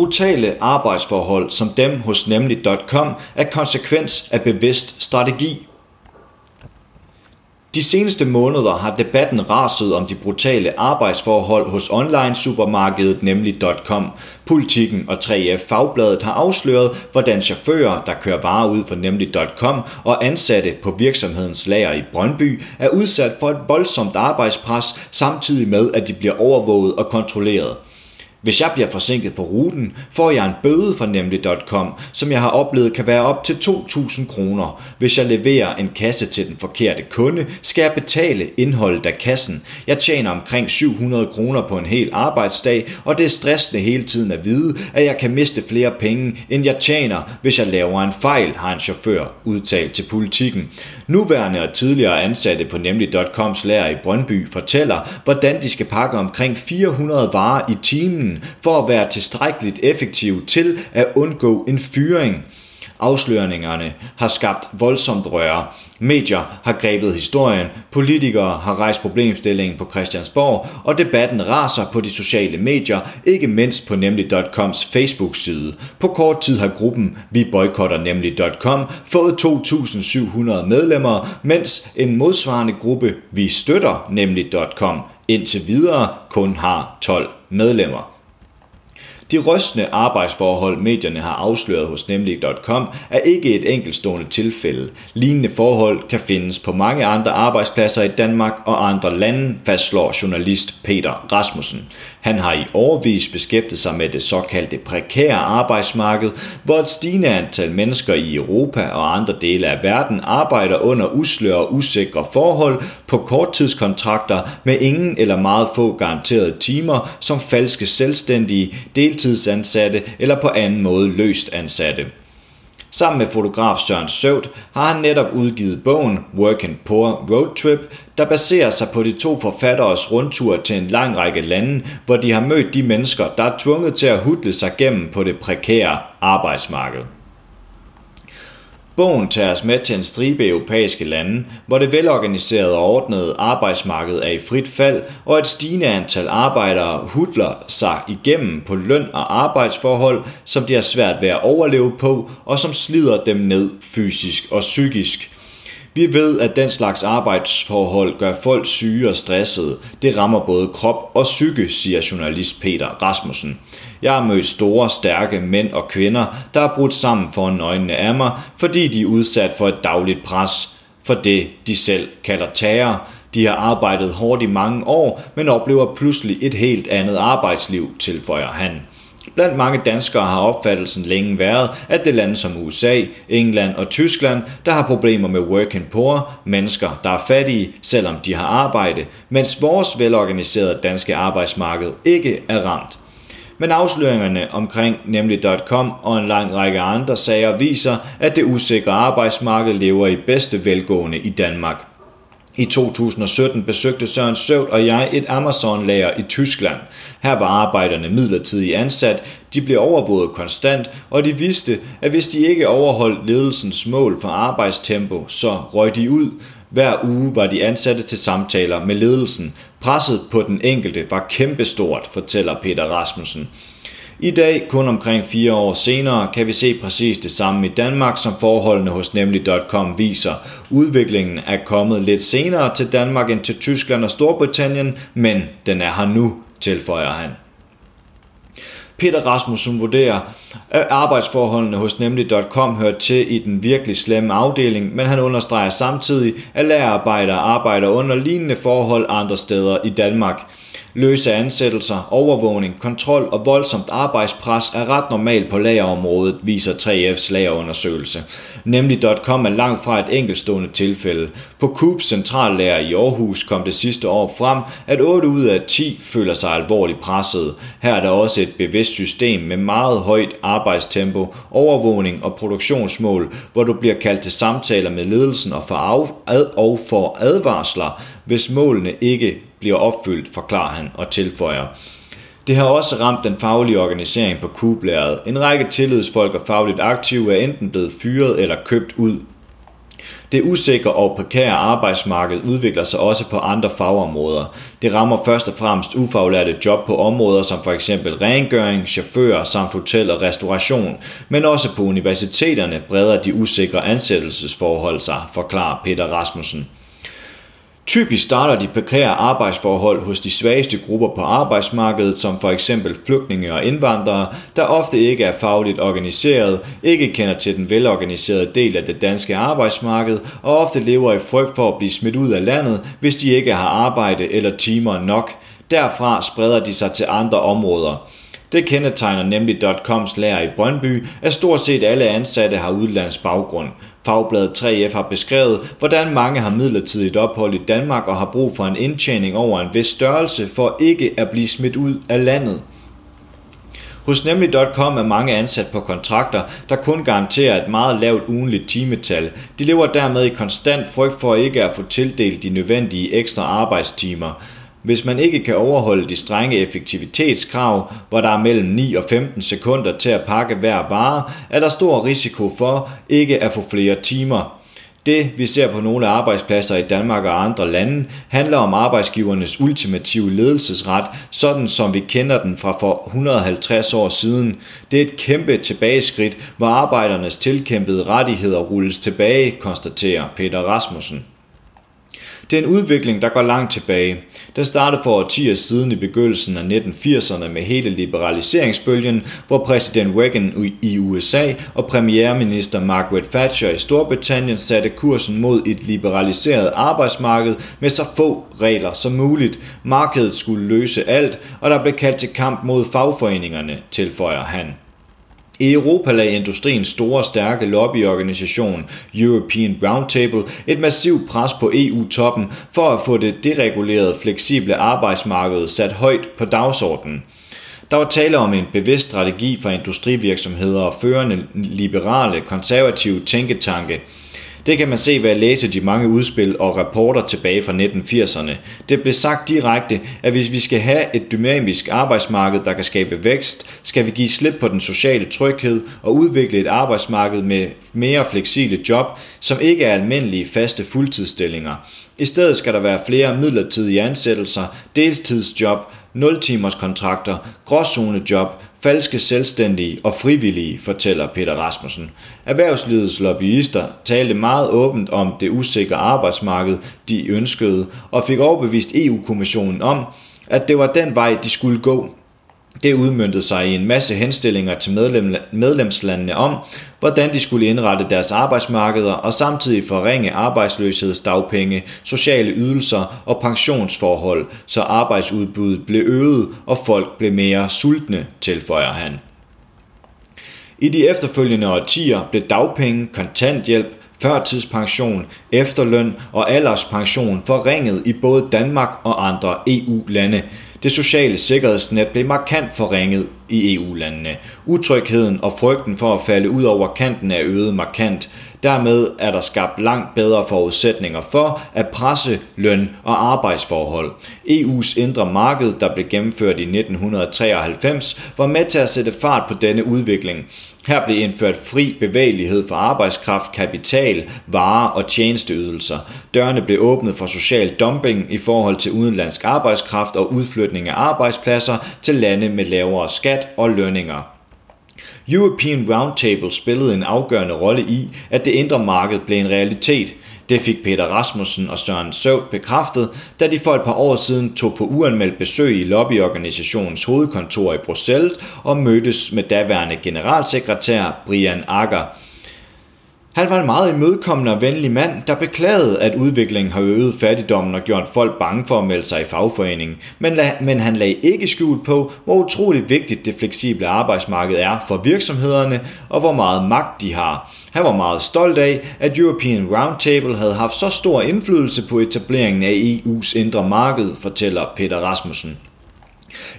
Brutale arbejdsforhold som dem hos nemlig.com er konsekvens af bevidst strategi. De seneste måneder har debatten raset om de brutale arbejdsforhold hos online-supermarkedet nemlig.com. Politikken og 3F Fagbladet har afsløret, hvordan chauffører, der kører varer ud for nemlig.com og ansatte på virksomhedens lager i Brøndby, er udsat for et voldsomt arbejdspres, samtidig med at de bliver overvåget og kontrolleret. Hvis jeg bliver forsinket på ruten, får jeg en bøde fra nemlig.com, som jeg har oplevet kan være op til 2.000 kroner. Hvis jeg leverer en kasse til den forkerte kunde, skal jeg betale indholdet af kassen. Jeg tjener omkring 700 kroner på en hel arbejdsdag, og det er stressende hele tiden at vide, at jeg kan miste flere penge, end jeg tjener, hvis jeg laver en fejl, har en chauffør udtalt til politikken. Nuværende og tidligere ansatte på nemlig.coms lærer i Brøndby fortæller, hvordan de skal pakke omkring 400 varer i timen for at være tilstrækkeligt effektiv til at undgå en fyring. Afsløringerne har skabt voldsomt røre. Medier har grebet historien, politikere har rejst problemstillingen på Christiansborg, og debatten raser på de sociale medier, ikke mindst på nemlig.coms Facebook-side. På kort tid har gruppen Vi boykotter nemlig.com fået 2.700 medlemmer, mens en modsvarende gruppe Vi støtter nemlig.com indtil videre kun har 12 medlemmer. De rystende arbejdsforhold, medierne har afsløret hos nemlig.com, er ikke et enkeltstående tilfælde. Lignende forhold kan findes på mange andre arbejdspladser i Danmark og andre lande, fastslår journalist Peter Rasmussen. Han har i årvis beskæftiget sig med det såkaldte prekære arbejdsmarked, hvor et stigende antal mennesker i Europa og andre dele af verden arbejder under usløre og usikre forhold på korttidskontrakter med ingen eller meget få garanterede timer som falske selvstændige, deltidsansatte eller på anden måde løst ansatte. Sammen med fotograf Søren Søvd har han netop udgivet bogen Work and Poor Road Trip, der baserer sig på de to forfatteres rundtur til en lang række lande, hvor de har mødt de mennesker, der er tvunget til at hudle sig gennem på det prekære arbejdsmarked. Bogen tager os med til en stribe europæiske lande, hvor det velorganiserede og ordnede arbejdsmarked er i frit fald, og et stigende antal arbejdere hudler sig igennem på løn og arbejdsforhold, som de har svært ved at overleve på, og som slider dem ned fysisk og psykisk. Vi ved, at den slags arbejdsforhold gør folk syge og stressede. Det rammer både krop og psyke, siger journalist Peter Rasmussen. Jeg har mødt store, stærke mænd og kvinder, der er brudt sammen foran øjnene af mig, fordi de er udsat for et dagligt pres for det, de selv kalder terror. De har arbejdet hårdt i mange år, men oplever pludselig et helt andet arbejdsliv, tilføjer han. Blandt mange danskere har opfattelsen længe været, at det lande som USA, England og Tyskland, der har problemer med work poor, mennesker, der er fattige, selvom de har arbejde, mens vores velorganiserede danske arbejdsmarked ikke er ramt. Men afsløringerne omkring nemlig.com og en lang række andre sager viser, at det usikre arbejdsmarked lever i bedste velgående i Danmark. I 2017 besøgte Søren Søvd og jeg et Amazon-lager i Tyskland. Her var arbejderne midlertidigt ansat, de blev overvåget konstant, og de vidste, at hvis de ikke overholdt ledelsens mål for arbejdstempo, så røg de ud. Hver uge var de ansatte til samtaler med ledelsen. Presset på den enkelte var kæmpestort, fortæller Peter Rasmussen. I dag, kun omkring fire år senere, kan vi se præcis det samme i Danmark, som forholdene hos nemlig.com viser. Udviklingen er kommet lidt senere til Danmark end til Tyskland og Storbritannien, men den er her nu, tilføjer han. Peter Rasmussen vurderer, at arbejdsforholdene hos nemlig.com hører til i den virkelig slemme afdeling, men han understreger samtidig, at lærerarbejdere arbejder under lignende forhold andre steder i Danmark. Løse ansættelser, overvågning, kontrol og voldsomt arbejdspres er ret normalt på lagerområdet, viser 3F's lagerundersøgelse. Nemlig.com er langt fra et enkeltstående tilfælde. På Coops centrallager i Aarhus kom det sidste år frem, at 8 ud af 10 føler sig alvorligt presset. Her er der også et bevidst system med meget højt arbejdstempo, overvågning og produktionsmål, hvor du bliver kaldt til samtaler med ledelsen og for, af, ad, og for advarsler, hvis målene ikke bliver opfyldt, forklarer han og tilføjer. Det har også ramt den faglige organisering på kublæret. En række tillidsfolk og fagligt aktive er enten blevet fyret eller købt ud. Det usikre og prekære arbejdsmarked udvikler sig også på andre fagområder. Det rammer først og fremmest ufaglærte job på områder som for eksempel rengøring, chauffører samt hotel og restauration, men også på universiteterne breder de usikre ansættelsesforhold sig, forklarer Peter Rasmussen. Typisk starter de prekære arbejdsforhold hos de svageste grupper på arbejdsmarkedet, som for eksempel flygtninge og indvandrere, der ofte ikke er fagligt organiseret, ikke kender til den velorganiserede del af det danske arbejdsmarked og ofte lever i frygt for at blive smidt ud af landet, hvis de ikke har arbejde eller timer nok. Derfra spreder de sig til andre områder. Det kendetegner nemlig .coms lærer i Brøndby, at stort set alle ansatte har udlandsk baggrund. Fagbladet 3F har beskrevet, hvordan mange har midlertidigt ophold i Danmark og har brug for en indtjening over en vis størrelse for ikke at blive smidt ud af landet. Hos nemlig.com er mange ansat på kontrakter, der kun garanterer et meget lavt ugenligt timetal. De lever dermed i konstant frygt for ikke at få tildelt de nødvendige ekstra arbejdstimer. Hvis man ikke kan overholde de strenge effektivitetskrav, hvor der er mellem 9 og 15 sekunder til at pakke hver vare, er der stor risiko for ikke at få flere timer. Det, vi ser på nogle arbejdspladser i Danmark og andre lande, handler om arbejdsgivernes ultimative ledelsesret, sådan som vi kender den fra for 150 år siden. Det er et kæmpe tilbageskridt, hvor arbejdernes tilkæmpede rettigheder rulles tilbage, konstaterer Peter Rasmussen. Det er en udvikling, der går langt tilbage. Den startede for årtier siden i begyndelsen af 1980'erne med hele liberaliseringsbølgen, hvor præsident Reagan i USA og premierminister Margaret Thatcher i Storbritannien satte kursen mod et liberaliseret arbejdsmarked med så få regler som muligt. Markedet skulle løse alt, og der blev kaldt til kamp mod fagforeningerne, tilføjer han. I Europa lagde industriens store stærke lobbyorganisation European Roundtable et massivt pres på EU-toppen for at få det deregulerede fleksible arbejdsmarked sat højt på dagsordenen. Der var tale om en bevidst strategi for industrivirksomheder og førende liberale konservative tænketanke – det kan man se ved at læse de mange udspil og rapporter tilbage fra 1980'erne. Det blev sagt direkte, at hvis vi skal have et dynamisk arbejdsmarked, der kan skabe vækst, skal vi give slip på den sociale tryghed og udvikle et arbejdsmarked med mere fleksible job, som ikke er almindelige faste fuldtidsstillinger. I stedet skal der være flere midlertidige ansættelser, deltidsjob, 0-timers kontrakter, gråzonejob, falske selvstændige og frivillige, fortæller Peter Rasmussen. Erhvervslivets lobbyister talte meget åbent om det usikre arbejdsmarked, de ønskede, og fik overbevist EU-kommissionen om, at det var den vej, de skulle gå. Det udmyndte sig i en masse henstillinger til medlem, medlemslandene om, hvordan de skulle indrette deres arbejdsmarkeder og samtidig forringe arbejdsløshedsdagpenge, sociale ydelser og pensionsforhold, så arbejdsudbuddet blev øget og folk blev mere sultne, tilføjer han. I de efterfølgende årtier blev dagpenge, kontanthjælp, førtidspension, efterløn og alderspension forringet i både Danmark og andre EU-lande. Det sociale sikkerhedsnet blev markant forringet i EU-landene. Utrygheden og frygten for at falde ud over kanten er øget markant. Dermed er der skabt langt bedre forudsætninger for at presse løn- og arbejdsforhold. EU's indre marked, der blev gennemført i 1993, var med til at sætte fart på denne udvikling. Her blev indført fri bevægelighed for arbejdskraft, kapital, varer og tjenesteydelser. Dørene blev åbnet for social dumping i forhold til udenlandsk arbejdskraft og udflytning af arbejdspladser til lande med lavere skat og lønninger. European Roundtable spillede en afgørende rolle i, at det indre marked blev en realitet. Det fik Peter Rasmussen og Søren Søvd bekræftet, da de for et par år siden tog på uanmeldt besøg i lobbyorganisationens hovedkontor i Bruxelles og mødtes med daværende generalsekretær Brian Akker. Han var en meget imødekommende og venlig mand, der beklagede, at udviklingen har øget fattigdommen og gjort folk bange for at melde sig i fagforeningen. Men, men han lagde ikke skjult på, hvor utroligt vigtigt det fleksible arbejdsmarked er for virksomhederne og hvor meget magt de har. Han var meget stolt af, at European Roundtable havde haft så stor indflydelse på etableringen af EU's indre marked, fortæller Peter Rasmussen.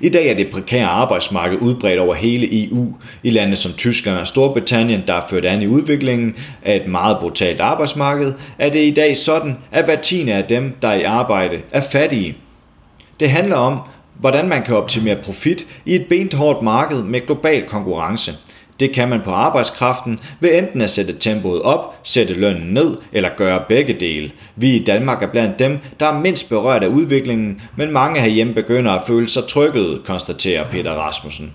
I dag er det prekære arbejdsmarked udbredt over hele EU. I lande som Tyskland og Storbritannien, der er ført an i udviklingen af et meget brutalt arbejdsmarked, er det i dag sådan, at hver tiende af dem, der er i arbejde, er fattige. Det handler om, hvordan man kan optimere profit i et benhårdt marked med global konkurrence. Det kan man på arbejdskraften ved enten at sætte tempoet op, sætte lønnen ned eller gøre begge dele. Vi i Danmark er blandt dem, der er mindst berørt af udviklingen, men mange herhjemme begynder at føle sig trykket, konstaterer Peter Rasmussen.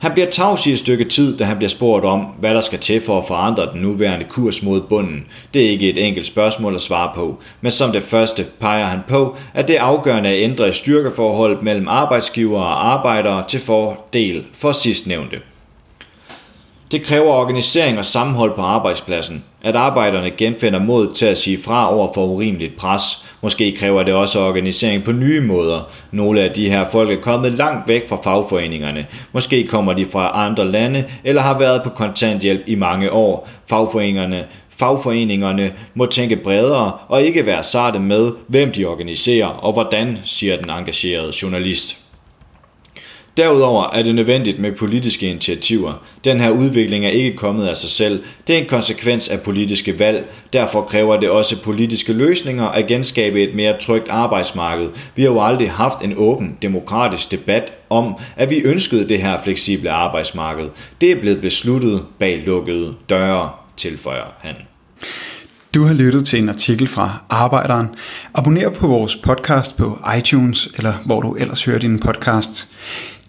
Han bliver tavs i et stykke tid, da han bliver spurgt om, hvad der skal til for at forandre den nuværende kurs mod bunden. Det er ikke et enkelt spørgsmål at svare på, men som det første peger han på, at det er afgørende at ændre styrkeforholdet mellem arbejdsgiver og arbejdere til fordel for sidstnævnte. Det kræver organisering og sammenhold på arbejdspladsen, at arbejderne genfinder mod til at sige fra over for urimeligt pres. Måske kræver det også organisering på nye måder. Nogle af de her folk er kommet langt væk fra fagforeningerne. Måske kommer de fra andre lande eller har været på kontanthjælp i mange år. Fagforeningerne Fagforeningerne må tænke bredere og ikke være sarte med, hvem de organiserer og hvordan, siger den engagerede journalist. Derudover er det nødvendigt med politiske initiativer. Den her udvikling er ikke kommet af sig selv. Det er en konsekvens af politiske valg. Derfor kræver det også politiske løsninger at genskabe et mere trygt arbejdsmarked. Vi har jo aldrig haft en åben, demokratisk debat om, at vi ønskede det her fleksible arbejdsmarked. Det er blevet besluttet bag lukkede døre, tilføjer han. Du har lyttet til en artikel fra Arbejderen. Abonner på vores podcast på iTunes, eller hvor du ellers hører din podcast.